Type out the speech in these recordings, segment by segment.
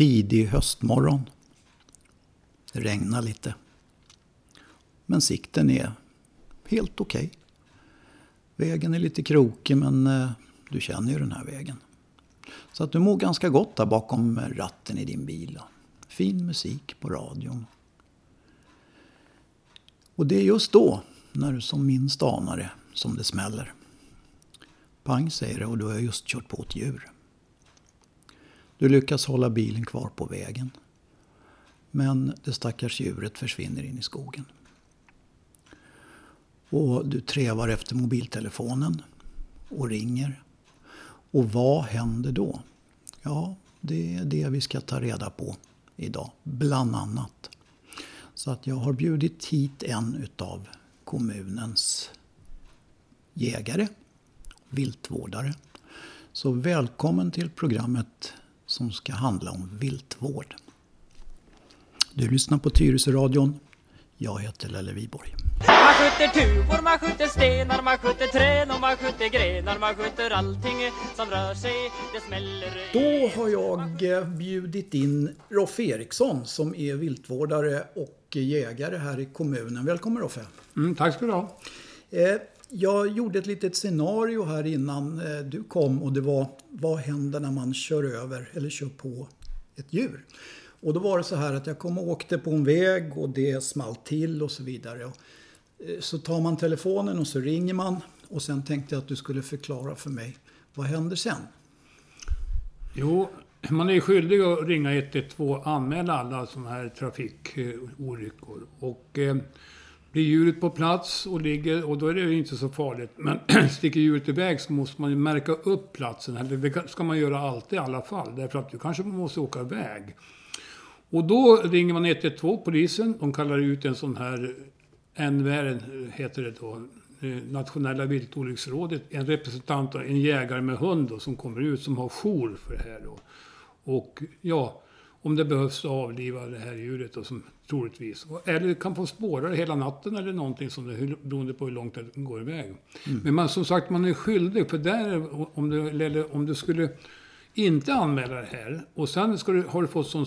tidig höstmorgon. Det regnar lite. Men sikten är helt okej. Okay. Vägen är lite krokig men eh, du känner ju den här vägen. Så att du mår ganska gott där bakom ratten i din bil. Fin musik på radion. Och det är just då, när du som minst anar det, som det smäller. Pang säger det och du har just kört på ett djur. Du lyckas hålla bilen kvar på vägen. Men det stackars djuret försvinner in i skogen. Och du trevar efter mobiltelefonen och ringer. Och vad händer då? Ja, det är det vi ska ta reda på idag, bland annat. Så att jag har bjudit hit en utav kommunens jägare, viltvårdare. Så välkommen till programmet som ska handla om viltvård. Du lyssnar på Tyresö-radion. Jag heter Lelle Viborg. Man skjuter tuvor, man skjuter stenar, man skjuter trän och man skjuter grenar, man skjuter allting som rör sig, det smäller Då har jag eh, bjudit in Roffe Eriksson som är viltvårdare och jägare här i kommunen. Välkommen Roffe! Mm, tack ska du ha! Jag gjorde ett litet scenario här innan eh, du kom och det var vad händer när man kör över eller kör på ett djur? Och då var det så här att jag kom och åkte på en väg och det small till och så vidare. Eh, så tar man telefonen och så ringer man och sen tänkte jag att du skulle förklara för mig vad händer sen? Jo, man är skyldig att ringa 112 och anmäla alla sådana här trafikolyckor. Och eh, blir djuret på plats och ligger, och då är det inte så farligt. Men sticker djuret iväg så måste man ju märka upp platsen. Eller det ska man göra alltid i alla fall. Därför att du kanske måste åka iväg. Och då ringer man 112, polisen. De kallar ut en sån här NVR, heter det då. Eh, Nationella viltolycksrådet. En representant, en jägare med hund då, som kommer ut som har jour för det här då. Och ja, om det behövs avliva det här djuret då, som troligtvis. Eller kan få spåra det hela natten eller någonting som det, beroende på hur långt det går iväg. Mm. Men man, som sagt, man är skyldig. För där, om du, om du skulle inte anmäla det här och sen ska du, har du fått sån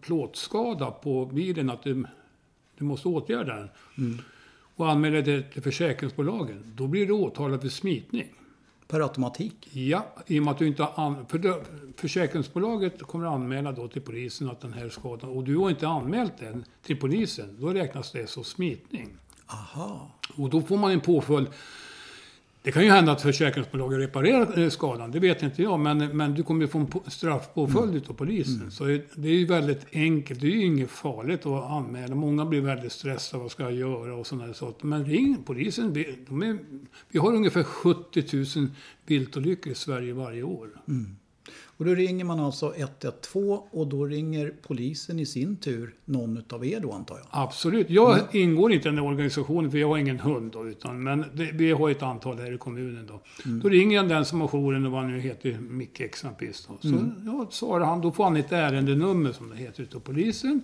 plåtskada på bilen att du, du måste åtgärda den. Mm. Och anmäla det till försäkringsbolagen. Då blir du åtalad för smitning. Per automatik? Ja, i och med att du inte har för då, Försäkringsbolaget kommer att anmäla då till polisen att den här skadan, och du har inte anmält den till polisen, då räknas det som smitning. Aha. Och då får man en påföljd det kan ju hända att försäkringsbolaget reparerar eh, skadan, det vet inte jag. Men, men du kommer ju få en straffpåföljd mm. av polisen. Mm. Så det är ju väldigt enkelt, det är ju inget farligt att anmäla. Många blir väldigt stressade, vad ska jag göra och sådana saker. Men ring polisen, de är, vi har ungefär 70 000 viltolyckor i Sverige varje år. Mm. Och då ringer man alltså 112 och då ringer polisen i sin tur någon av er då antar jag? Absolut. Jag mm. ingår inte i den organisationen för jag har ingen hund då, utan, men det, vi har ett antal här i kommunen då. Mm. Då ringer jag den som har jouren och vad nu heter, Micke exempelvis. Då. Så mm. ja, svarar han, då får han ett ärendenummer som det heter utav polisen.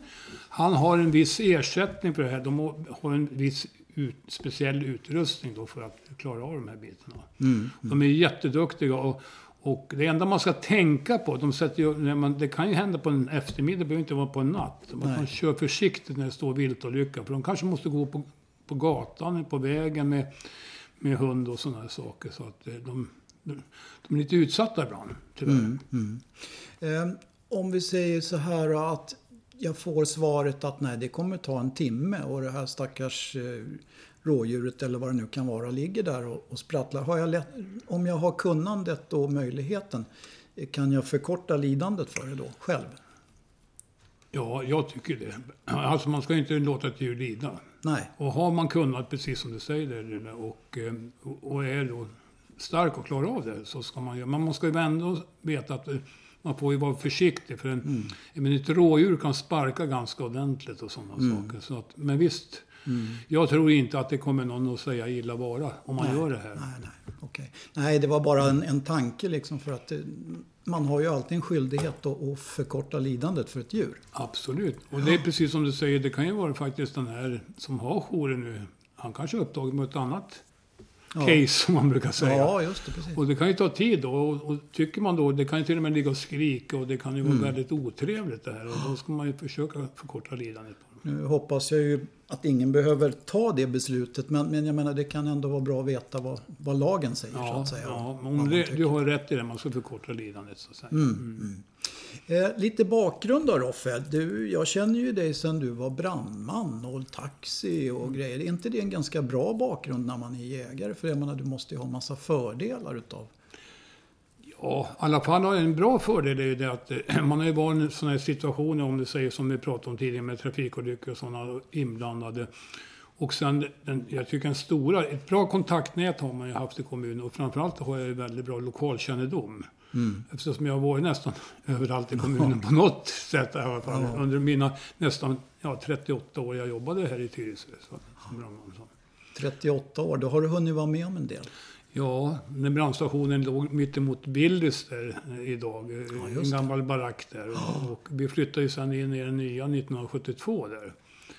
Han har en viss ersättning för det här. De har en viss ut, speciell utrustning då för att klara av de här bitarna. Mm, mm. De är jätteduktiga och, och det enda man ska tänka på, de sätter ju, man, det kan ju hända på en eftermiddag, det behöver inte vara på en natt. Man kan köra försiktigt när det står viltolycka. För de kanske måste gå på, på gatan, på vägen med, med hund och sådana saker. Så att eh, de, de, de är lite utsatta ibland, tyvärr. Mm, mm. Eh, om vi säger så här att jag får svaret att nej, det kommer ta en timme och det här stackars eh, rådjuret eller vad det nu kan vara ligger där och, och sprattlar. Har jag lätt, om jag har kunnandet och möjligheten, kan jag förkorta lidandet för det då själv? Ja, jag tycker det. Alltså man ska inte låta ett djur lida. Nej. Och har man kunnat, precis som du säger, och, eh, och är då stark och klarar av det, så ska man göra. Man måste ju ändå veta att eh, man får ju vara försiktig. För en, mm. men ett rådjur kan sparka ganska ordentligt och sådana mm. saker. Så att, men visst, Mm. Jag tror inte att det kommer någon att säga illa vara om man nej, gör det här. Nej, nej, okay. nej, det var bara en, en tanke liksom för att det, man har ju alltid en skyldighet att, att förkorta lidandet för ett djur. Absolut. Och ja. det är precis som du säger, det kan ju vara faktiskt den här som har jouren nu. Han kanske är upptagen med ett annat case som man brukar säga. Ja, just det. Precis. Och det kan ju ta tid då. Och, och tycker man då, det kan ju till och med ligga och skrika och det kan ju vara Mm. väldigt otrevligt det här. Och då ska man ju försöka förkorta lidandet. Nu hoppas jag ju att ingen behöver ta det beslutet. Men, men jag menar, det kan ändå vara bra att veta vad, vad lagen säger, så Ja, att säga. ja, om det, du har rätt i det, man ska förkorta lidandet så att säga. Eh, lite bakgrund då Roffe. Du, jag känner ju dig sedan du var brandman och taxi och grejer. Är inte det en ganska bra bakgrund när man är jägare? För jag menar, du måste ju ha massa fördelar utav... Ja, i alla fall har en bra fördel är ju det att eh, man har ju varit i sådana här situationer, om du säger som vi pratade om tidigare med trafikolyckor och sådana inblandade. Och sen, den, jag tycker en stora, ett bra kontaktnät har man ju haft i kommunen och framförallt har jag ju väldigt bra lokalkännedom. Eftersom jag har varit nästan överallt i kommunen på något sätt i alla fall. Under mina nästan ja, 38 år jag jobbade här i Tyresö. Så, som brandman, så. 38 år, då har du hunnit vara med om en del. Ja, när brandstationen låg mittemot Willys där idag. eh, en gammal barack där. Och, och vi flyttade ju sen in i den nya 1972 där.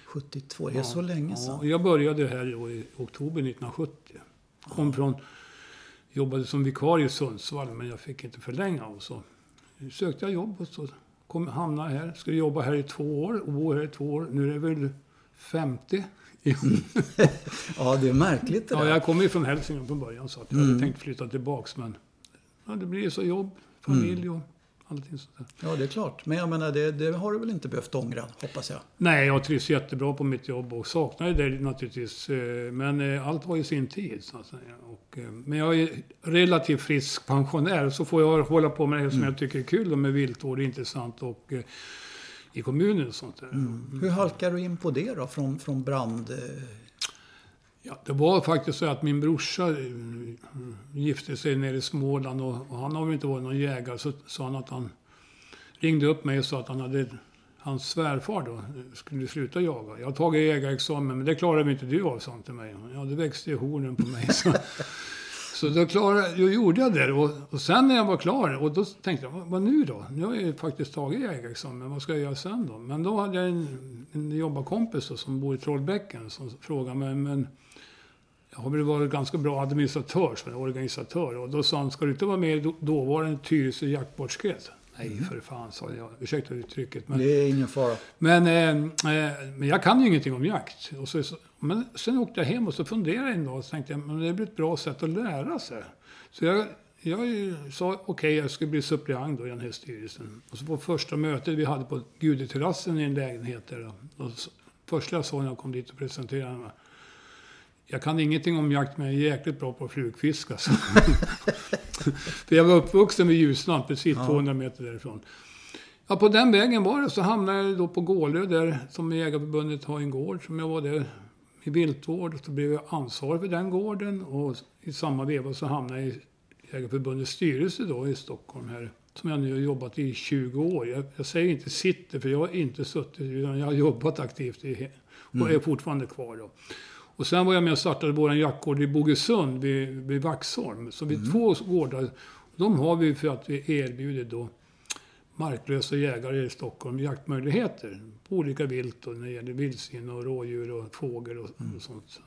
72, det är så länge sedan. Ja, jag började här i oktober 1970. Kom från, jobbade som vikarie i Sundsvall men jag fick inte förlänga och så sökte jag jobb och så kom, hamnade här. Skulle jobba här i två år och bo här i två år. Nu är det väl 50. Ja, det är märkligt det Ja, där. jag kommer ju från Hälsingland från början så att jag hade tänkt flytta tillbaks men ja, det blir så jobb, familj och allting sånt där. Ja, det är klart. Men jag menar, det, det har du väl inte behövt ångra, hoppas jag. Nej, jag trivs jättebra på mitt jobb och saknar det naturligtvis. eh, Men eh, allt har ju sin tid så att säga. Och, eh, men jag är relativt frisk pensionär så får jag hålla på med det som jag tycker är kul och med viltvård är intressant och i kommunen och sånt där. Hur halkar du in på det då, från, från brand... eh, Ja, det var faktiskt så att min brorsa eh, gifte sig nere i Småland och, och han har väl inte varit någon jägare. Så sa han att han ringde upp mig och sa att han hade, hans svärfar då, eh, skulle sluta jaga. Jag har tagit jägarexamen men det klarar inte du av, sa han till mig. Ja, det växte i hornen på mig. Så, så då, klarade, då gjorde jag det. Och, och sen när jag var klar, och då tänkte jag, vad, vad nu då? Nu har jag ju faktiskt tagit jägarexamen, vad ska jag göra sen då? Men då hade jag en, en jobbarkompis då, som bor i Trollbäcken som frågade mig, men jag har väl varit ganska bra administratör, som organisatör. Och då sa han, ska du inte vara med i dåvarande Tyresö jaktvårdskrets? Nej, för fan, sa jag. Ursäkta uttrycket. Men, Det är ingen fara. men, eh, eh, men jag kan ju ingenting om jakt. Och så, men sen åkte jag hem och så funderade jag en dag och tänkte jag, men det blir ett bra sätt att lära sig. Så jag, jag sa, okej, jag ska bli suppleant då i den här styrelsen. Och så på första mötet vi hade på Gudeterrassen i en lägenhet där. Och så, första jag sa när jag kom dit och presenterade mig. Jag kan ingenting om jakt, men jag är jäkligt bra på flugfisk alltså. För jag var uppvuxen vid Ljusnan, precis 200 meter därifrån. Ja, på den vägen var det. Så hamnade jag då på Gålö där, som Jägarförbundet har en gård. Som jag var där i viltvård. Och så blev jag ansvarig för den gården. Och i samma veva så hamnade jag i Jägarförbundets styrelse då i Stockholm här. Som jag nu har jobbat i 20 år. Jag, jag säger inte sitter, för jag har inte suttit, utan jag har jobbat aktivt i, och är fortfarande kvar då. Och sen var jag med och startade vår jaktgård i Bogesund vid, vid Vaxholm. Så vi två gårdar. De har vi för att vi erbjuder då marklösa jägare i Stockholm jaktmöjligheter på olika vilt då, när det gäller vildsvin och rådjur och fågel och, och sånt.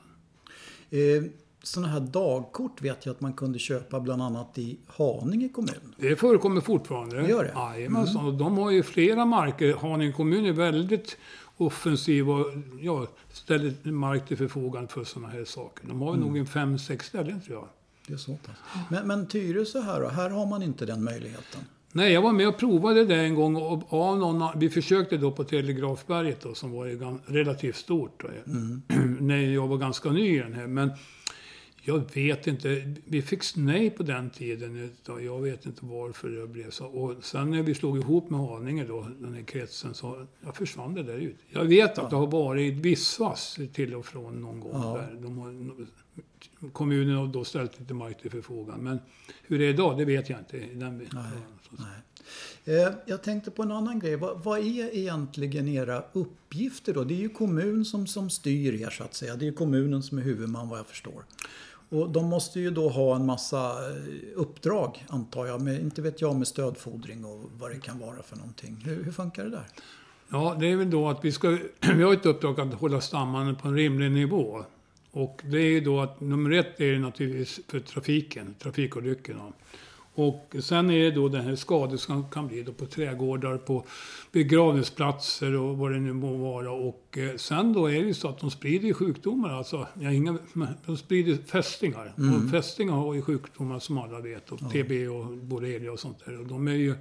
Eh, sådana här dagkort vet jag att man kunde köpa bland annat i Haninge kommun. Det förekommer fortfarande. Det gör det? Jajamensan. Och de har ju flera marker. Haninge kommun är väldigt offensiv och ja, ställer mark till förfogande för sådana här saker. De har ju nog en fem, sex ställen tror jag. Det är så pass. Men, men Tyresö här då, här har man inte den möjligheten. Nej, jag var med och provade det en gång. Och av någon, vi försökte då på Telegrafberget då, som var relativt stort. Då, när jag var ganska ny i den här. Men jag vet inte. Vi fick nej på den tiden. Jag vet inte varför det blev så. Och sen när vi slog ihop med Haninge då, den här kretsen, så jag försvann det där ut. Jag vet att det har varit Vissvas till och från någon gång. Ja. Där. De har, kommunen har då ställt lite mark till förfogande. Men hur det är idag, det vet jag inte. Den, Nej. Eh, jag tänkte på en annan grej. Vad, vad är egentligen era uppgifter då? Det är ju kommun som, som styr er så att säga. Det är kommunen som är huvudman vad jag förstår. Och de måste ju då ha en massa eh, uppdrag antar jag. Med, inte vet jag med stödfordring och vad det kan vara för någonting. Hur, hur funkar det där? Ja, det är väl då att vi ska... Vi har ett uppdrag att hålla stammarna på en rimlig nivå. Och det är ju då att nummer ett är naturligtvis för trafiken, trafikolyckorna. Och sen är det då den här skador som kan bli då på trädgårdar, på begravningsplatser och vad det nu må vara. Och eh, sen då är det ju så att de sprider sjukdomar. Alltså, ja, inga, de sprider fästingar. Och fästingar har ju sjukdomar som alla vet. Och TB och borrelia och sånt där. Och de är ju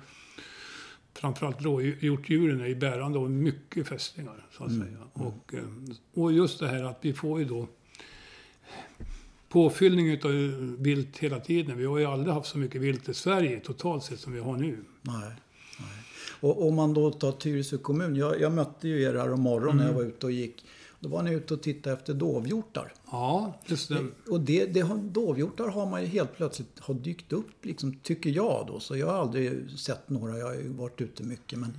framförallt råhjortdjuren är ju bärande av mycket fästingar. Så att säga. Och, eh, och just det här att vi får ju då påfyllning utav vilt hela tiden. Vi har ju aldrig haft så mycket vilt i Sverige totalt sett som vi har nu. Nej. nej. Och om man då tar Tyresö kommun. Jag, jag mötte ju er här om morgonen när jag var ute och gick. Då var ni ute och tittade efter dovhjortar. Ja, just det. Och det, det, har- dovhjortar har man ju helt plötsligt har dykt upp, liksom, tycker jag då. Så jag har aldrig sett några, jag har ju varit ute mycket. Men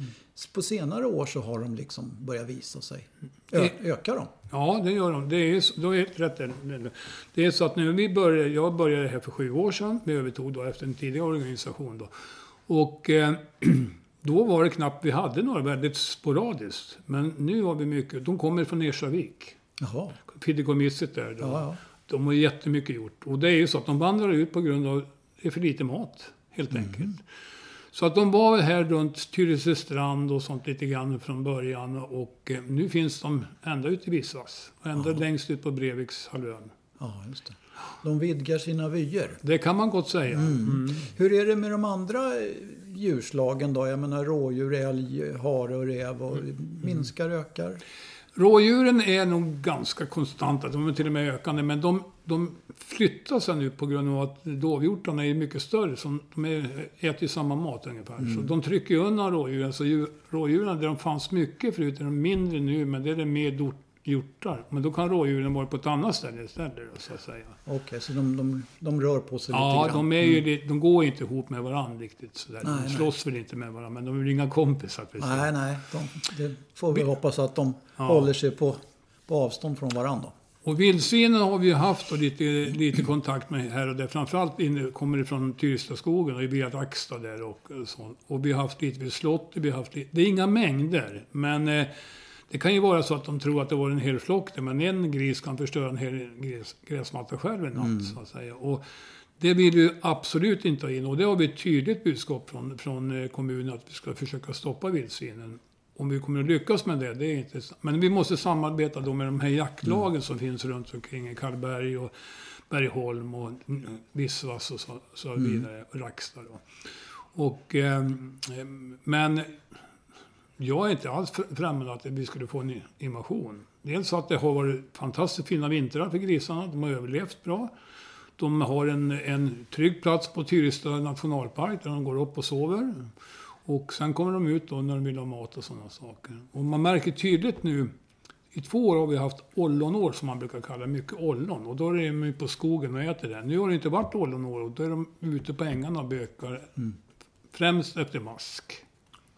på senare år så har de liksom börjat visa sig. Ö, ökar de? Ja, det gör de. Det är, då är rätt. Det är så att när vi började, jag började här för sju år sedan. Vi övertog då efter en tidigare organisation då. Och eh, då var det knappt vi hade några, väldigt sporadiskt. Men nu har vi mycket. De kommer från Ersavik. Jaha. Fideikommisset där. Då. Ja, ja. De har jättemycket gjort. Och det är ju så att de vandrar ut på grund av det är för lite mat, helt Mm. Så att de var här runt Tyresö strand och sånt lite grann från början. Och eh, nu finns de ända ut i Vissas. Ända längst ut på Brevikshalvön. Ja, just det. De vidgar sina vyer. Det kan man gott säga. Mm. Hur är det med de andra eh, djurslagen då? Jag menar rådjur, älg, hare och räv. Och minskar, ökar? Rådjuren är nog ganska konstanta, de är till och med ökande. Men de, de flyttar sig nu på grund av att dovhjortarna är mycket större. Som, de är, äter ju samma mat ungefär. Så de trycker undan rådjuren. Så djur, rådjuren, där de fanns mycket förut, är de mindre nu. Men det är det mer dor- hjortar. Men då kan rådjuren vara på ett annat ställe istället, så att säga. Okej, så de, de, de rör på sig Ja, lite grann. de, är ju, li- de går inte ihop med varandra riktigt sådär. Nej, de nej. slåss väl inte med varandra, men de är väl inga kompisar precis. Nej, nej. De, det får vi hoppas att de Ja. håller sig på, på avstånd från varandra. Och vildsvinen har vi ju haft och lite, lite kontakt med här och där. Framförallt inne, kommer det från Tyrestaskogen och via Rackstad där och så. Och vi har haft lite vid slottet, vi har haft lite, Det är inga mängder, men eh, det kan ju vara så att de tror att det var en hel flock där, men en gris kan förstöra en hel gräs, gräsmatta själv en natt, så att säga. Och det vill vi absolut inte ha in och det har vi ett tydligt budskap från, från eh, kommunen att vi ska försöka stoppa vildsvinen. Om vi kommer att lyckas med det, det är inte... Men vi måste samarbeta då med de här jaktlagen som finns runt omkring i Karlberg och Bergholm och mm, Vissvas och så, så vidare. Och Rackstad. Och, ehm, men jag är inte alls fr- främmande att vi skulle få en invasion. Dels att det har varit fantastiskt fina vintrar för grisarna. De har överlevt bra. De har en, en trygg plats på Tyresta nationalpark där de går upp och sover. Och sen kommer de ut då när de vill ha mat och sådana saker. Och man märker tydligt nu, i två år har vi haft ollonår som man brukar kalla mycket ollon. Och då är de på skogen och äter det. Nu har det inte varit ollonår och då är de ute på ängarna och bökar. Främst efter mask.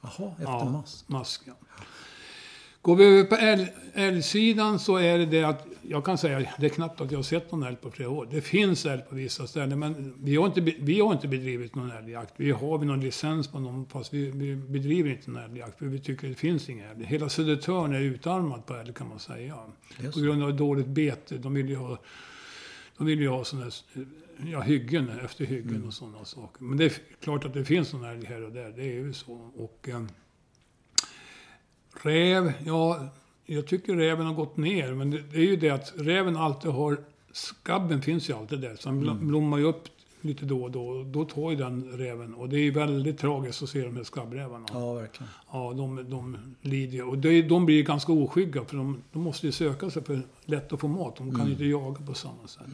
Jaha, efter Ja, mass. mask. Ja. Går vi över på älg, älgsidan så är det det att, jag kan säga, det är knappt att jag har sett någon älg på flera år. Det finns älg på vissa ställen, men vi har inte, vi har inte bedrivit någon älgjakt. Vi har vi någon licens på någon, fast vi, vi bedriver inte någon älgjakt, för vi tycker det finns ingen älg. Hela Södertörn är utarmad på älg kan man säga. Är På grund av dåligt bete. De vill ju ha, de vill ju ha såna här, ja, hyggen, efter hyggen Mm. och sådana saker. Men det är klart att det finns sådana älg här och där, det är ju så. Och, eh, Räv, ja, jag tycker räven har gått ner. Men det, det är ju det att räven alltid har... Skabben finns ju alltid där. Så den bl- blommar ju upp lite då och då. Då tar ju den räven. Och det är ju väldigt tragiskt att se de här skabbrävarna. Ja, Ja, verkligen. de, de lider ju. Och det, de blir ganska oskygga. För de, de måste ju söka sig för lätt att få mat. De kan ju inte jaga på samma sätt.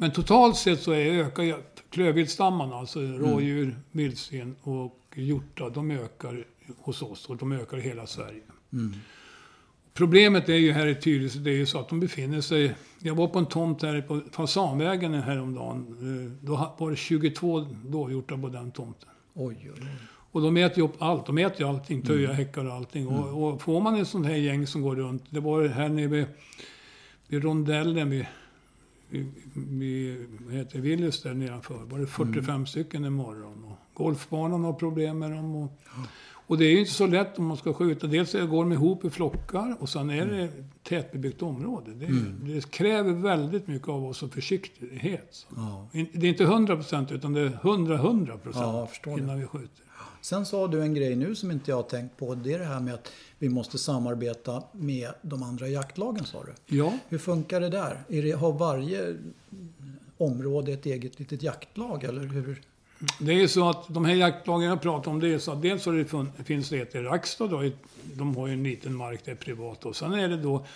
Men totalt sett så är, ökar klövviltstammarna, alltså rådjur, vildsvin och hjortar, de ökar hos oss och de ökar i hela Sverige. Problemet är ju här i Tyresö, det är ju så att de befinner sig... Jag var på en tomt här på Fasanvägen häromdagen. Eh, Då var det 22 dovhjortar på den tomten. Oj, oj, oj. Och de äter ju upp allt. De äter ju allting. Töja, häckar och allting. Och, och får man en sån här gäng som går runt. Det var här nere vid, vid rondellen vid, vid, heter Willys där nedanför. var det 45 stycken en morgon. Och golfbanan har problem med dem. Och, Och det är ju inte så lätt om man ska skjuta. Dels går de ihop i flockar och sen är det tätbebyggt område. Det, det kräver väldigt mycket av oss och försiktighet. Ja. Det är inte 100% utan det är 100-100% Ja, jag förstår det. innan vi skjuter. Sen sa du en grej nu som inte jag har tänkt på. Det är det här med att vi måste samarbeta med de andra jaktlagen sa du. Ja, Hur funkar det där? Är det, har varje område ett eget litet jaktlag eller hur? det är så att de här jaktlagen jag pratar om, det är så att dels så det fun- finns det ett i Rackstad då, de har ju en liten mark, det är privat. Och sen är det då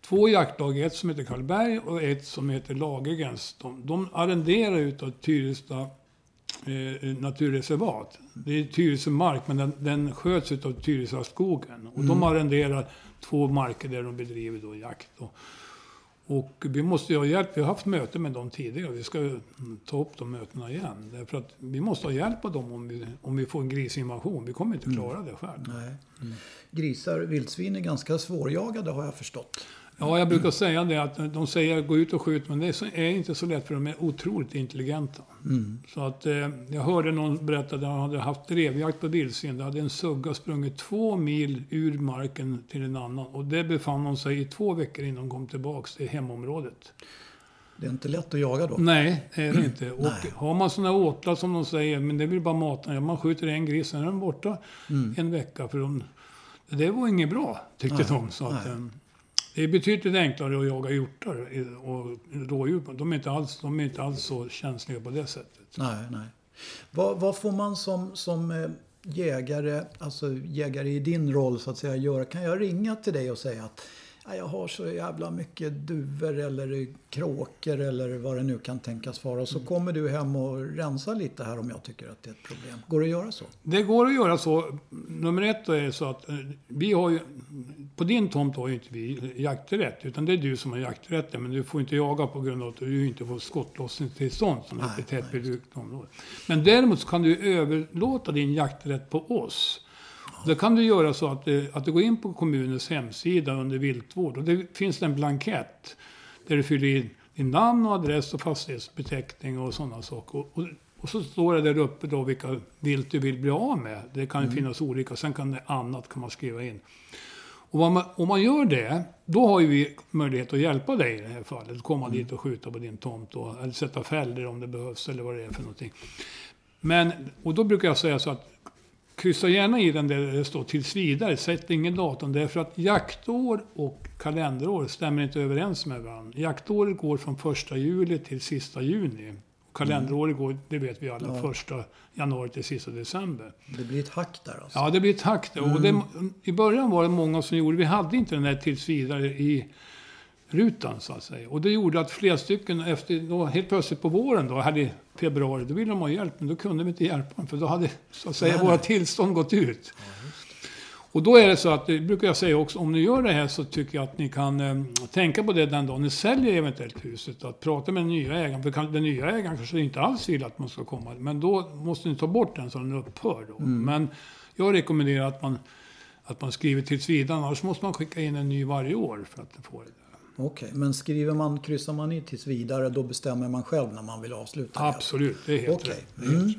två jaktlag, ett som heter Karlberg och ett som heter Lagergrens. De, de arrenderar utav Tyresta eh, naturreservat. Det är Tyresö mark, men den, den sköts utav Tyresö skogen. Och de arrenderar två marker där de bedriver då jakt. Och, och vi måste ha hjälp. Vi har haft möten med dem tidigare. Vi ska mm, ta upp de mötena igen. Därför att vi måste ha hjälp av dem om vi, om vi får en grisinvasion. Vi kommer inte klara det själv. Nej. Grisar, vildsvin är ganska svårjagade har jag förstått. Ja, jag brukar säga det att de säger gå ut och skjut, men det är, inte så lätt för de är otroligt intelligenta. Så att eh, jag hörde någon berätta att han hade haft drevjakt på vildsvin. Där hade en sugga sprungit två mil ur marken till en annan. Och det befann de sig i två veckor innan de kom tillbaks till hemområdet. Det är inte lätt att jaga då. Nej, det är det inte. Och Nej. har man sådana åtlar som de säger, men det vill bara mata. Ja, man skjuter en gris, sen är den borta en vecka. För de, det var inget bra, tyckte Nej, de. Så att, nej. Det är betydligt enklare att jaga hjortar och rådjur. De är, inte alls, de är inte alls så känsliga på det sättet. Nej, nej. Vad, vad får man som, som eh, jägare, alltså jägare i din roll så att säga göra? Kan jag ringa till dig och säga att "Ja, jag har så jävla mycket duvor eller kråkor eller vad det nu kan tänkas vara. Och så kommer du hem och rensar lite här om jag tycker att det är ett problem. Går det att göra så? Det går att göra så. Nummer ett är så att eh, vi har ju, på din tomt har ju inte vi jakträtt. Utan det är du som har jakträtten. Men du får inte jaga på grund av att du inte får skottlossningstillstånd som Nej, tätbebyggt område. Men däremot så kan du överlåta din jakträtt på oss. Då kan du göra så att, eh, att du går in på kommunens hemsida under viltvård. Och det finns en blankett där du fyller i din namn och adress och fastighetsbeteckning och sådana saker. Och, och, och så står det där uppe då vilka vilt du vill bli av med. Det kan ju finnas olika. Sen kan det annat kan man skriva in. Och man, om man gör det, då har ju vi möjlighet att hjälpa dig i det här fallet. Komma dit och skjuta på din tomt och, eller sätta fällor om det behövs eller vad det är för någonting. Men, och då brukar jag säga så att kryssa gärna i den där det står tills vidare. Sätt ingen datum. Därför att jaktår och kalenderår stämmer inte överens med varandra. Jaktåret går från första juli till sista juni. Kalenderåret går, det vet vi alla, Ja. första januari till sista december. Det blir ett hack där alltså. Ja, det blir ett hack där. Och det, I början var det många som gjorde, vi hade inte den där tills vidare i rutan så att säga. Och det gjorde att flera stycken efter, då, helt plötsligt på våren då, hade i februari, då ville de ha hjälp, men då kunde vi inte hjälpa dem. För då hade så att säga Nej, våra tillstånd gått ut. Och då är det så att, det brukar jag säga också, om ni gör det här så tycker jag att ni kan eh, tänka på det den dagen ni säljer eventuellt huset. Att prata med den nya ägaren. För den nya ägaren kanske inte alls vill att man ska komma. Men då måste ni ta bort den så den upphör. Då. Men jag rekommenderar att man, att man skriver tills vidare. Annars måste man skicka in en ny varje år för att få det. Okej, men skriver man, kryssar man i tills vidare då bestämmer man själv när man vill avsluta det? Absolut, det är helt Okej. rätt. Det är helt Mm. rätt.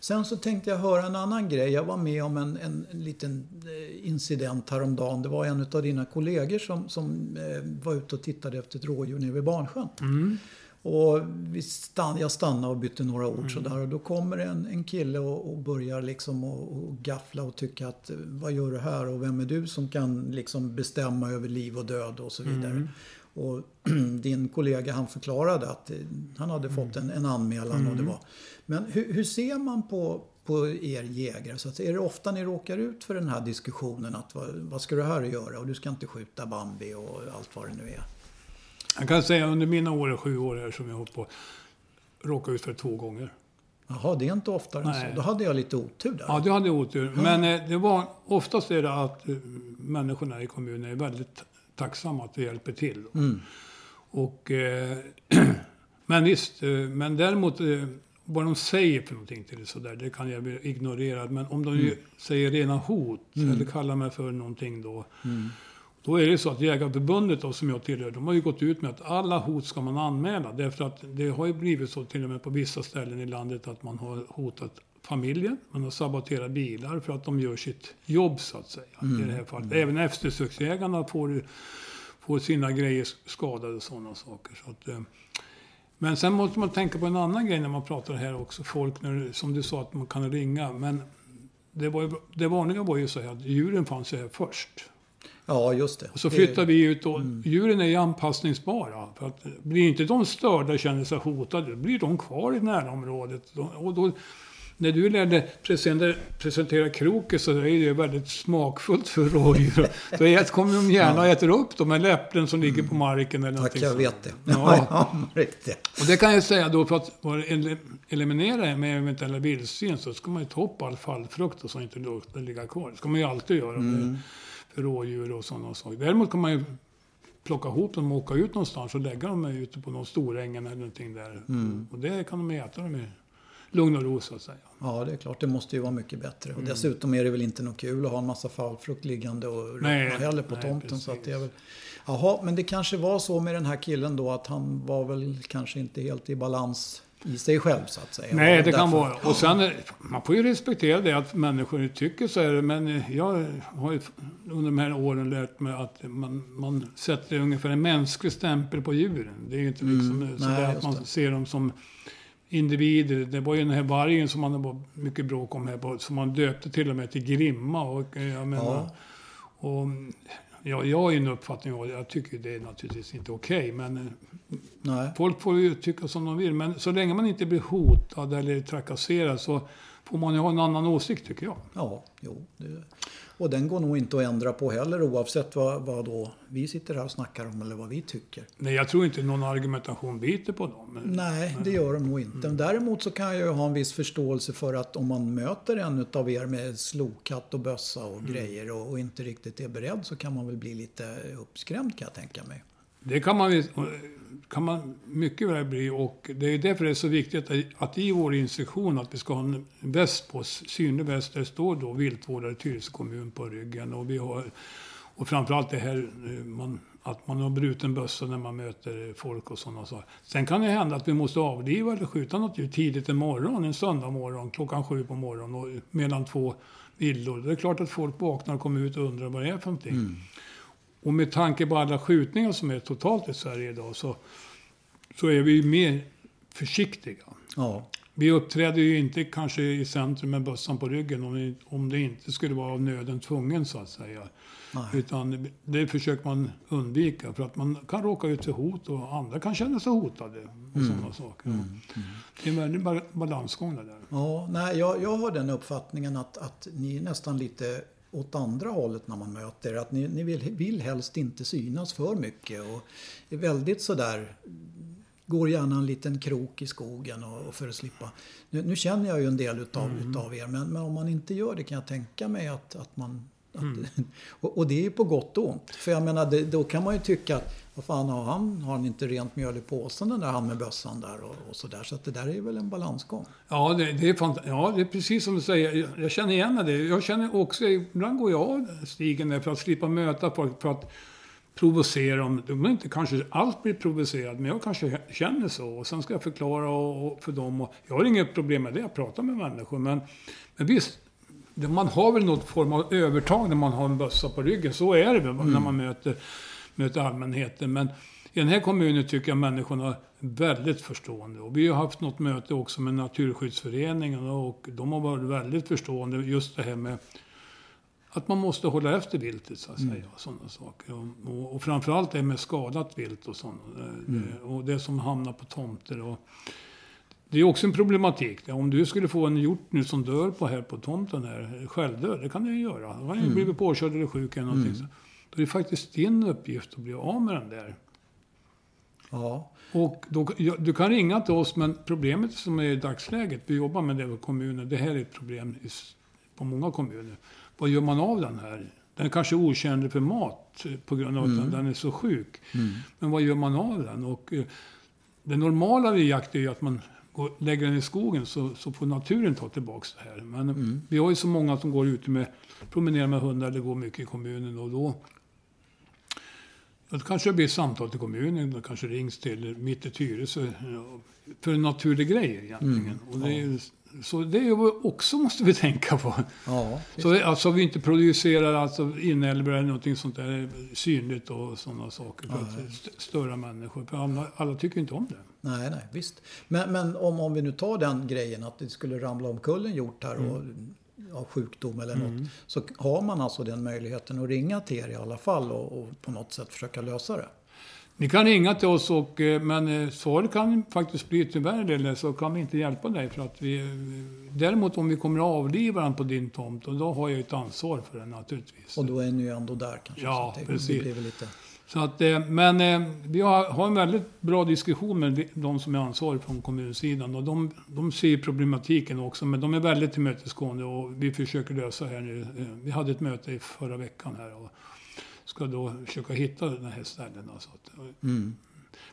Sen så tänkte jag höra en annan grej. Jag var med om en, en, en liten eh, incident häromdagen. Det var en av dina kollegor som, som eh, var ute och tittade efter ett rådjur nere vid Barnsjön. Mm. Och vi stann, jag stannade och bytte några ord sådär. Och då kommer en, en kille och, och börjar liksom och, och gaffla och tycka att eh, vad gör du här och vem är du som kan liksom bestämma över liv och död och så vidare. Och din kollega han förklarade att eh, han hade fått en, en anmälan och det var. Men hur, hur ser man på, på er jägare? Så att, är det ofta ni råkar ut för den här diskussionen att vad, vad ska du här göra och du ska inte skjuta Bambi och allt vad det nu är? Jag kan säga under mina år, sju år här som jag har hållit på, råkat ut för det två gånger. Jaha, det är inte oftare än Nej. så. Då hade jag lite otur där. Ja, du hade otur. Men eh, det var, oftast är det att eh, människorna i kommunen är väldigt tacksamma att du hjälper till. Mm. Och, eh, men visst, eh, men däremot eh, vad de säger för någonting till det sådär, det kan jag ignorera. Men om de ju säger rena hot eller kallar mig för någonting då. Då är det så att Jägarförbundet då, som jag tillhör, de har ju gått ut med att alla hot ska man anmäla. Därför att det har ju blivit så till och med på vissa ställen i landet att man har hotat familjen, man har saboterat bilar för att de gör sitt jobb så att säga. I det här fallet. Även eftersöksägarna får, får sina grejer skadade och sådana saker. Så att, eh, men sen måste man tänka på en annan grej när man pratar här också. Folk, när, som du sa, att man kan ringa. Men det, var ju, det vanliga var ju så här att djuren fanns ju här först. Ja, just det. Och så flyttar vi ut och djuren är ju anpassningsbara. För att blir inte de störda och känner sig hotade, då blir de kvar i närområdet. Och då, när du lärde presentera, presentera kroket så är det väldigt smakfullt för rådjur. Då kommer de gärna och äter upp de här äpplen som ligger på marken eller Tack, jag vet det. Ja. Ja, riktigt. Och det kan jag säga då för att eliminera med eventuella vildsvin så ska man ju ta upp all fallfrukt och så inte luktar ligga kvar. Det ska man ju alltid göra med, för rådjur och sådana saker. Däremot kan man ju plocka ihop dem och åka ut någonstans och lägga dem ute på någon storängen eller någonting där. Och det kan de äta dem i lugn och ro så att säga. Ja, det är klart. Det måste ju vara mycket bättre. Och dessutom är det väl inte något kul att ha en massa fallfrukt liggande och Nej, heller på nej, tomten. Så att det är väl... Jaha, men det kanske var så med den här killen då att han var väl kanske inte helt i balans i sig själv så att säga. Nej, det kan vara. Och sen, man får ju respektera det att människor tycker så här. Men eh, jag har ju under de här åren lärt mig att man, man sätter ungefär en mänsklig stämpel på djuren. Det är ju inte liksom Mm, så nej, där att man det. ser dem som individer. Det var ju den här vargen som man var mycket bråk om här på, som man döpte till och med till Grimma. Och eh, jag menar, Ja. och, ja, jag har ju en uppfattning och jag tycker det är naturligtvis inte okej. men eh, Nej. Folk får ju tycka som de vill, men så länge man inte blir hotad eller trakasserad så får man ju ha en annan åsikt tycker jag. Ja, jo. Det... Och den går nog inte att ändra på heller oavsett vad, vad då vi sitter här och snackar om eller vad vi tycker. Nej, jag tror inte någon argumentation biter på dem. Nej, det gör de nog inte. Däremot så kan jag ju ha en viss förståelse för att om man möter en av er med slokatt och bössa och grejer och, och inte riktigt är beredd så kan man väl bli lite uppskrämd kan jag tänka mig. Det kan man, kan man mycket väl bli och det är därför det är så viktigt att, att i vår instruktion att vi ska ha en väst på oss, synlig väst, där det står då viltvårdare Tyresö kommun på ryggen och vi har och framförallt det här eh, man, att man har bruten bössa när man möter eh, folk och sådana saker. Sen kan det hända att vi måste avliva eller skjuta något djur tidigt en morgon, en söndag morgon, klockan sju på morgonen och mellan två villor. Det är klart att folk vaknar och kommer ut och undrar vad det är för någonting. Mm. Och med tanke på alla skjutningar som är totalt i Sverige idag så, så är vi mer försiktiga. Ja, Vi uppträder ju inte kanske i centrum med bössan på ryggen om det, om det inte skulle vara av nöden tvungen så att säga. Nej. Utan det försöker man undvika för att man kan råka ut för hot och andra kan känna sig hotade och sådana saker. Det är en väldig ba- balansgång det där. ja nej, jag, jag har den uppfattningen att, att ni är nästan lite åt andra hållet när man möter er. Att ni, ni vill, vill helst inte synas för mycket och är väldigt sådär Går gärna en liten krok i skogen och, och för att slippa. Nu, nu känner jag ju en del utav, utav er men, men om man inte gör det kan jag tänka mig att, att man att, och, och det är ju på gott och ont. För jag menar, det, då kan man ju tycka att vad fan har han? Har han inte rent mjöl i påsen den där han med bössan där och, och sådär. Så att det där är väl en balansgång. Ja det, det är fant- ja, det är precis som du säger. Jag, jag känner igen det. Jag känner också, ibland går jag av stigen där för att slippa möta folk, för att provocera dem. De inte kanske allt blir provocerad, men jag kanske känner så. Och sen ska jag förklara och, och för dem. Och jag har inget problem med det, jag pratar med människor. Men, men visst, man har väl något form av övertag när man har en bössa på ryggen. Så är det väl när man möter, möter allmänheten. Men i den här kommunen tycker jag människorna är väldigt förstående. Och vi har haft något möte också med Naturskyddsföreningen och de har varit väldigt förstående just det här med att man måste hålla efter viltet så att säga. Sådana saker. Och, och, och framförallt det med skadat vilt och sånt. Det, och det som hamnar på tomter. Och, det är också en problematik. Om du skulle få en hjort nu som dör på här på tomten här, självdöd, det kan den ju göra. Han har ju blivit påkörd eller sjuk eller någonting. Så, då är det faktiskt din uppgift att bli av med den där. Ja, Och då, du kan ringa till oss, men problemet som är i dagsläget, vi jobbar med det i kommunen, det här är ett problem i, på många kommuner. Vad gör man av den här? Den är kanske otjänlig för mat eh, på grund av att den- den är så sjuk. Men vad gör man av den? Och, eh, det normala vid jakt är ju att man går, lägger den i skogen så, så får naturen ta tillbaka det här. Men vi har ju så många som går ute med, promenerar med hundar eller går mycket i kommunen och då Det kanske blir samtal till kommunen, det kanske rings till mitt i Tyresö. För en naturlig grej egentligen. Och det är Så det är också måste vi tänka på. Ja, Så alltså vi inte producerar alltså inälvor eller någonting sånt där synligt och sådana saker för att st- störa människor. För alla, alla tycker inte om det. nej, nej, visst. Men, men om, om vi nu tar den grejen att det skulle ramla omkull en hjort här och av sjukdom eller något. Så har man alltså den möjligheten att ringa till er i alla fall och, och på något sätt försöka lösa det. Ni kan ringa till oss, och, eh, men eh, svaret kan faktiskt bli tyvärr eller så kan vi inte hjälpa dig. För att vi, eh, däremot om vi kommer att avliva den på din tomt, och då har jag ett ansvar för den naturligtvis. Och då är ni ju ändå där kanske. Ja, så det, precis. det blir lite... Så att, eh, men eh, vi har, har en väldigt bra diskussion med de- som är ansvariga från kommunsidan. Och de, de ser problematiken också, men de är väldigt tillmötesgående och vi försöker lösa här nu. Eh, Vi hade ett möte i förra veckan här och ska då försöka hitta den här ställena. Så att, eh, Mm.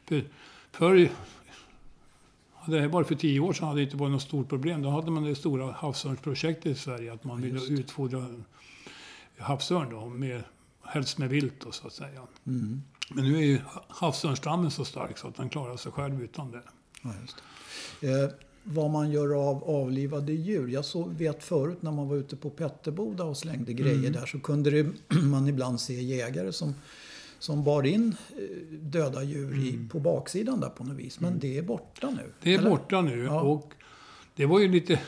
för, för, hade det varit för tio år sedan hade det inte varit något stort problem. Då hade man det stora havsörnsprojektet i Sverige, att man ville utfodra havsörn då, med, helst med vilt då, så att säga. Mm. Men nu är ju havsörnsstammen så stark så att den klarar sig själv utan det. Ja, det. Eh, vad man gör av avlivade djur. Jag så vet förut när man var ute på Petterboda och slängde grejer Mm. där så kunde det, man ibland se jägare som, som bar in eh, döda djur i, på baksidan där på något vis. Men det är borta nu. Mm. Det är eller? borta nu Ja. och det var ju lite...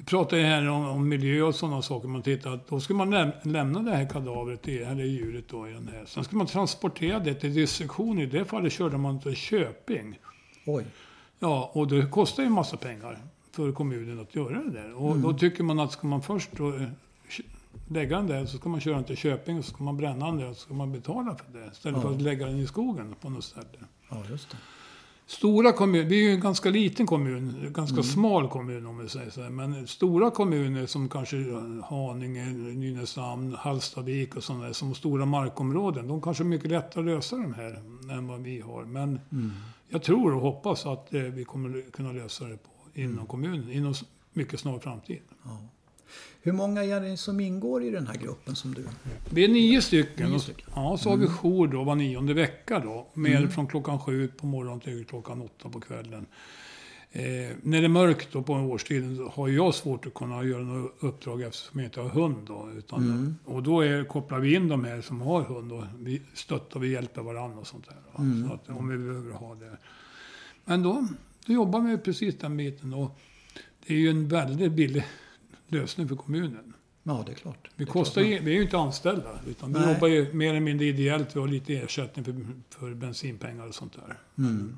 Vi pratade ju här om, om miljö och sådana saker. Man tittar då ska man läm, lämna det här kadavret, i, eller djuret då i den här. Sen ska man transportera det till dissektion. I det fallet körde man till Köping. Oj. Ja, och det kostar ju en massa pengar för kommunen att göra det där. Och då tycker man att ska man först då, eh, lägga den där så ska man köra den till Köping och så ska man bränna den där och så ska man betala för det. Istället för Ja. att lägga den i skogen på något ställe. Ja, just det. Stora kommuner, vi är ju en ganska liten kommun, ganska smal kommun om vi säger så här. Men stora kommuner som kanske Haninge, Nynäshamn, Hallstavik och sådana som stora markområden, de kanske är mycket lättare att lösa de här än vad vi har. Men jag tror och hoppas att eh, vi kommer kunna lösa det på, inom kommunen, inom mycket snar framtid. Hur många är det som ingår i den här gruppen som du... Vi är nio stycken. Nio stycken. Ja, så har vi jour då var nionde vecka då. Med från klockan sju på morgonen till klockan åtta på kvällen. Eh, när det är mörkt då på årstiden har jag svårt att kunna göra något uppdrag eftersom jag inte har hund. Då, utan, Och då är, kopplar vi in de här som har hund och vi stöttar och hjälper varandra och sånt där. va. Så att, om vi behöver ha det. Men då, då jobbar vi precis den biten. Och det är ju en väldigt billig lösning för kommunen. Ja, det är klart. Vi, kostar klart. vi är ju inte anställda, utan vi jobbar ju mer eller mindre ideellt. Vi har lite ersättning för, för bensinpengar och sånt där. Mm.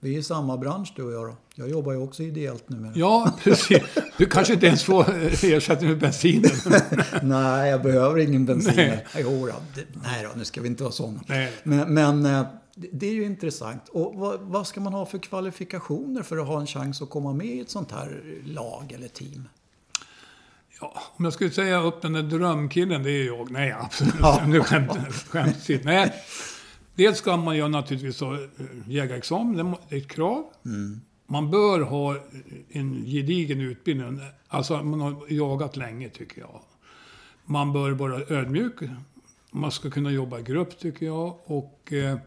Vi är i samma bransch du och jag då. Jag jobbar ju också ideellt numera. Ja, precis. Du kanske inte ens får ersättning för bensinen. Nej, jag behöver ingen bensin. Nej. Jo, nej då, nu ska vi inte vara sådana. Nej. Men, men eh, det, det är ju intressant. Och vad, vad ska man ha för kvalifikationer för att ha en chans att komma med i ett sånt här lag eller team? Ja, om jag skulle säga upp den där drömkillen, det är jag. Nej, absolut. Ja. Nu skämt, skämtligt. Nej. Dels ska man ju naturligtvis ha eh, jägarexamen, det är ett krav. Man bör ha en gedigen utbildning. Alltså man har jagat länge tycker jag. Man bör vara ödmjuk. Man ska kunna jobba i grupp tycker jag. Och eh,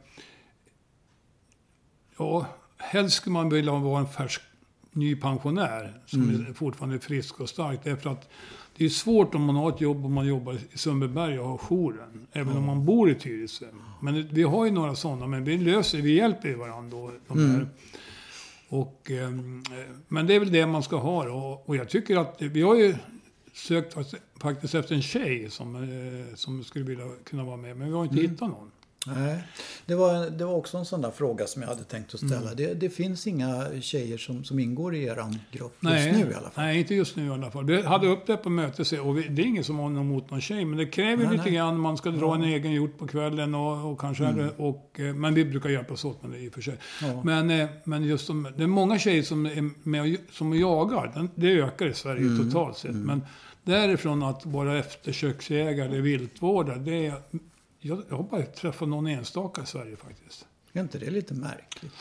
ja, helst skulle man vilja vara en färsk ny pensionär som är fortfarande är frisk och stark. Därför att det är svårt om man har ett jobb och man jobbar i Sundbyberg och har jouren. Även om man bor i Tyresö. Men vi har ju några sådana, men vi löser, vi hjälper varandra. Då, de här. Och, ehm, eh, men det är väl det man ska ha då. Och, jag tycker att vi har ju sökt fakt- faktiskt efter en tjej som, eh, som skulle vilja kunna vara med. Men vi har inte hittat någon. Nej, det var, det var också en sån där fråga som jag hade tänkt att ställa. Mm. Det, det finns inga tjejer som, som ingår i er grupp Nej, just nu i alla fall. nej, inte just nu i alla fall. Vi hade upp det på mötet och vi, det är ingen som har något emot någon tjej. Men det kräver Nej, lite nej. grann. Man ska dra en egen hjort på kvällen och, och kanske Mm. och, eh, Men vi brukar hjälpas åt med det i och för sig. Ja. Men, eh, men just som, det är många tjejer som är med och, som jagar. Den- Det ökar i Sverige Mm. totalt sett. Men därifrån att vara eftersöksjägare eller viltvårdare. Det är, jag, jag har bara träffat någon enstaka i Sverige faktiskt. Är inte det lite märkligt?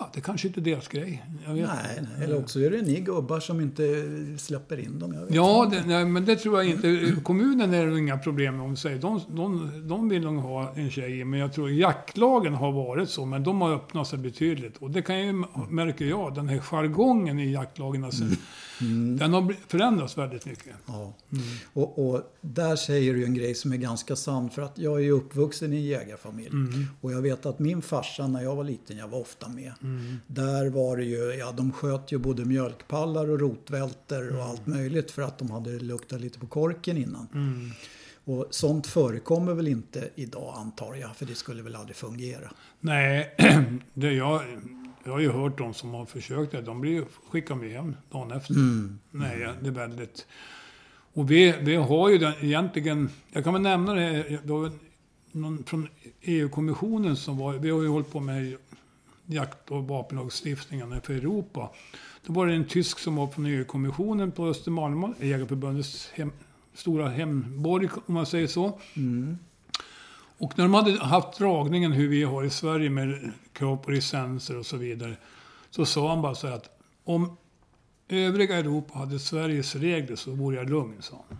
Ja, det kanske inte är deras grej. Jag vet Nej, eller också är det ni gubbar som inte släpper in dem. Ja, det, nej, men det tror jag inte. Kommunen är det inga problem med om säger. De, de, de vill nog ha en tjej, men jag tror jaktlagen har varit så, men de har öppnat sig betydligt. Och det kan ju, märker jag, den här jargongen i jaktlagen, alltså, den har förändrats väldigt mycket. Ja. Mm. Och, och där säger du en grej som är ganska sann. För att jag är ju uppvuxen i en jägarfamilj. Mm. Och jag vet att min farsa när jag var liten, jag var ofta med. Mm. Där var det ju, ja de sköt ju både mjölkpallar och rotvälter Mm. och allt möjligt. För att de hade luktat lite på korken innan. Mm. Och sånt förekommer väl inte idag antar jag. För det skulle väl aldrig fungera. Nej, det jag, jag har ju hört de som har försökt det. De blir skickade med hem dagen efter. Nej, det är väldigt... Och vi, vi har ju den egentligen... Jag kan väl nämna det. det var någon från EU-kommissionen som var... Vi har ju hållit på med jakt och vapenlagstiftningen för Europa. Då var det en tysk som var från EU-kommissionen på Östermalm, Jägarförbundets hem, stora hemborg om man säger så. Och när de hade haft dragningen hur vi har i Sverige med krav på licenser och så vidare. Så sa han bara så här att om övriga Europa hade Sveriges regler så vore jag lugn, sa han.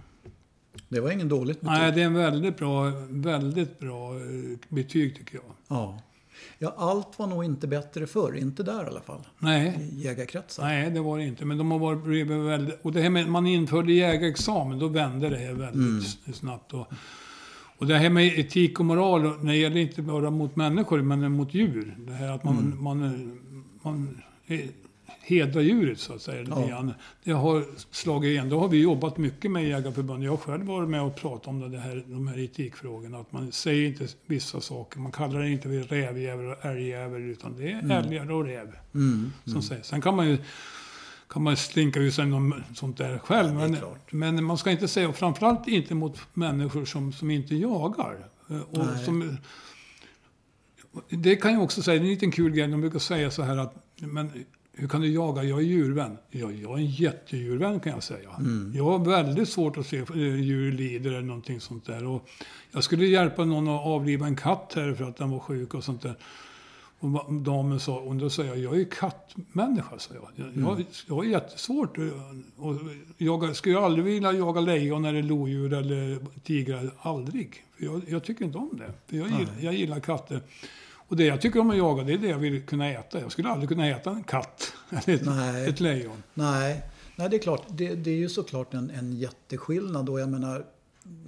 Det var ingen dåligt betyg. Nej, det är en väldigt bra, väldigt bra eh, betyg tycker jag. Ja. Ja, allt var nog inte bättre förr. Inte där i alla fall. Nej, I jägarkretsar. nej det var det inte. Men de har varit blivit väldigt... Och det här med man införde jägarexamen, då vände det här väldigt s- snabbt. Och, och det här med etik och moral, det gäller inte bara mot människor, men mot djur. Det här att man, man, man eh, hedrar djuret, så att säga. Ja. Det har slagit igen. Då har vi jobbat mycket med Jägarförbundet. Jag har själv varit med och pratat om det här, de här etikfrågorna. Att man säger inte vissa saker. Man kallar det inte rävjävel och älgjävel, utan det är älgar och räv. Mm. Som sägs. Sen kan man ju kan man slinka ur sig något sånt där själv. Ja, det men, men man ska inte säga, och framförallt inte mot människor som, som inte jagar. Eh, Och Nej. som, det kan jag också säga, det är en liten kul grej. De brukar säga så här att, men hur kan du jaga? Jag är djurvän. Ja, jag är en jättedjurvän kan jag säga. Mm. Jag har väldigt svårt att se eh, djur lider eller någonting sånt där. Och jag skulle hjälpa någon att avliva en katt här för att den var sjuk och sånt där. Och damen sa, och då sa jag, jag är kattmänniska, sa jag. Jag, jag, jag har jättesvårt och jag skulle aldrig vilja jaga lejon eller lodjur eller tigrar, aldrig. För jag, jag tycker inte om det. För jag, gillar, jag gillar katter. Och det jag tycker om att jaga, det är det jag vill kunna äta. Jag skulle aldrig kunna äta en katt eller ett, Nej. ett lejon. Nej, Nej det är klart. Det, det är ju såklart en, en jätteskillnad. Och jag menar,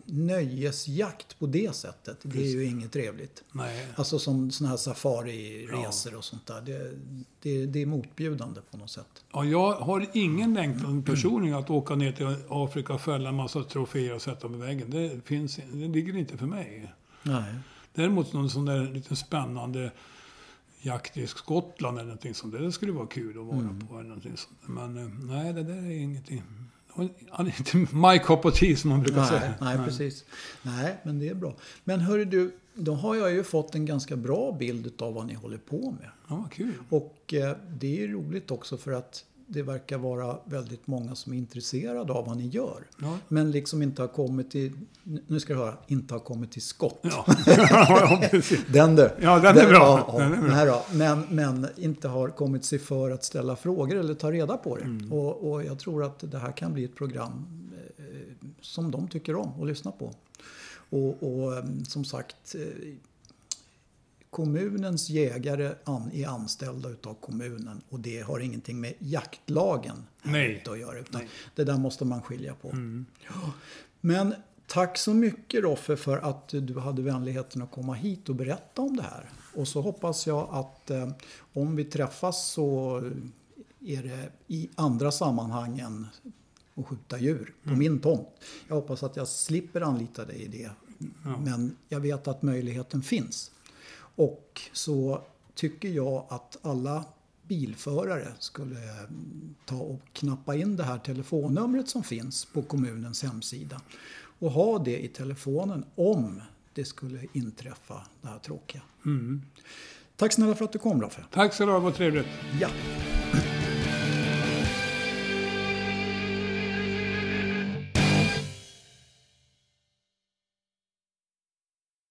nöjesjakt på det sättet, det är ju inget trevligt. Nej. Alltså som sådana här safari-resor och sånt där. Det, det, det är motbjudande på något sätt. Ja, jag har ingen längtan personligen att åka ner till Afrika och fälla en massa troféer och sätta på väggen. Det, finns, det ligger inte för mig. Nej. Däremot någon sån där lite spännande jakt i Skottland eller någonting sånt där. Det skulle vara kul att vara på. Eller någonting sånt. Men eh, nej, det där är ingenting. Han är inte my cup of tea som man brukar Nej, säga. nej, precis. Nej, men det är bra. Men hörru du, då har jag ju fått en ganska bra bild av vad ni håller på med. Ja, kul. Och eh, det är roligt också för att det verkar vara väldigt många som är intresserade av vad ni gör. Ja. Men liksom inte har kommit till, nu ska du höra, inte har kommit till skott. Ja. Den du. Ja, den är bra. Ja, Den är bra. Men, men inte har kommit sig för att ställa frågor eller ta reda på det. Mm. Och, och jag tror att det här kan bli ett program eh, som de tycker om att lyssna på. Och, och eh, som sagt, eh, kommunens jägare an, är anställda utav kommunen och det har ingenting med jaktlagen Nej. att göra. Utan Nej. Mm. det där måste man skilja på. Ja. Men tack så mycket Roffe för att du hade vänligheten att komma hit och berätta om det här. Och så hoppas jag att eh, om vi träffas så är det i andra sammanhang än att skjuta djur på min tomt. Jag hoppas att jag slipper anlita dig i det. Men jag vet att möjligheten finns. Och så tycker jag att alla bilförare skulle mm, ta och knappa in det här telefonnumret som finns på kommunens hemsida. Och ha det i telefonen om det skulle inträffa det här tråkiga. Tack snälla för att du kom Raffe. Tack så du ha, vad trevligt. Ja.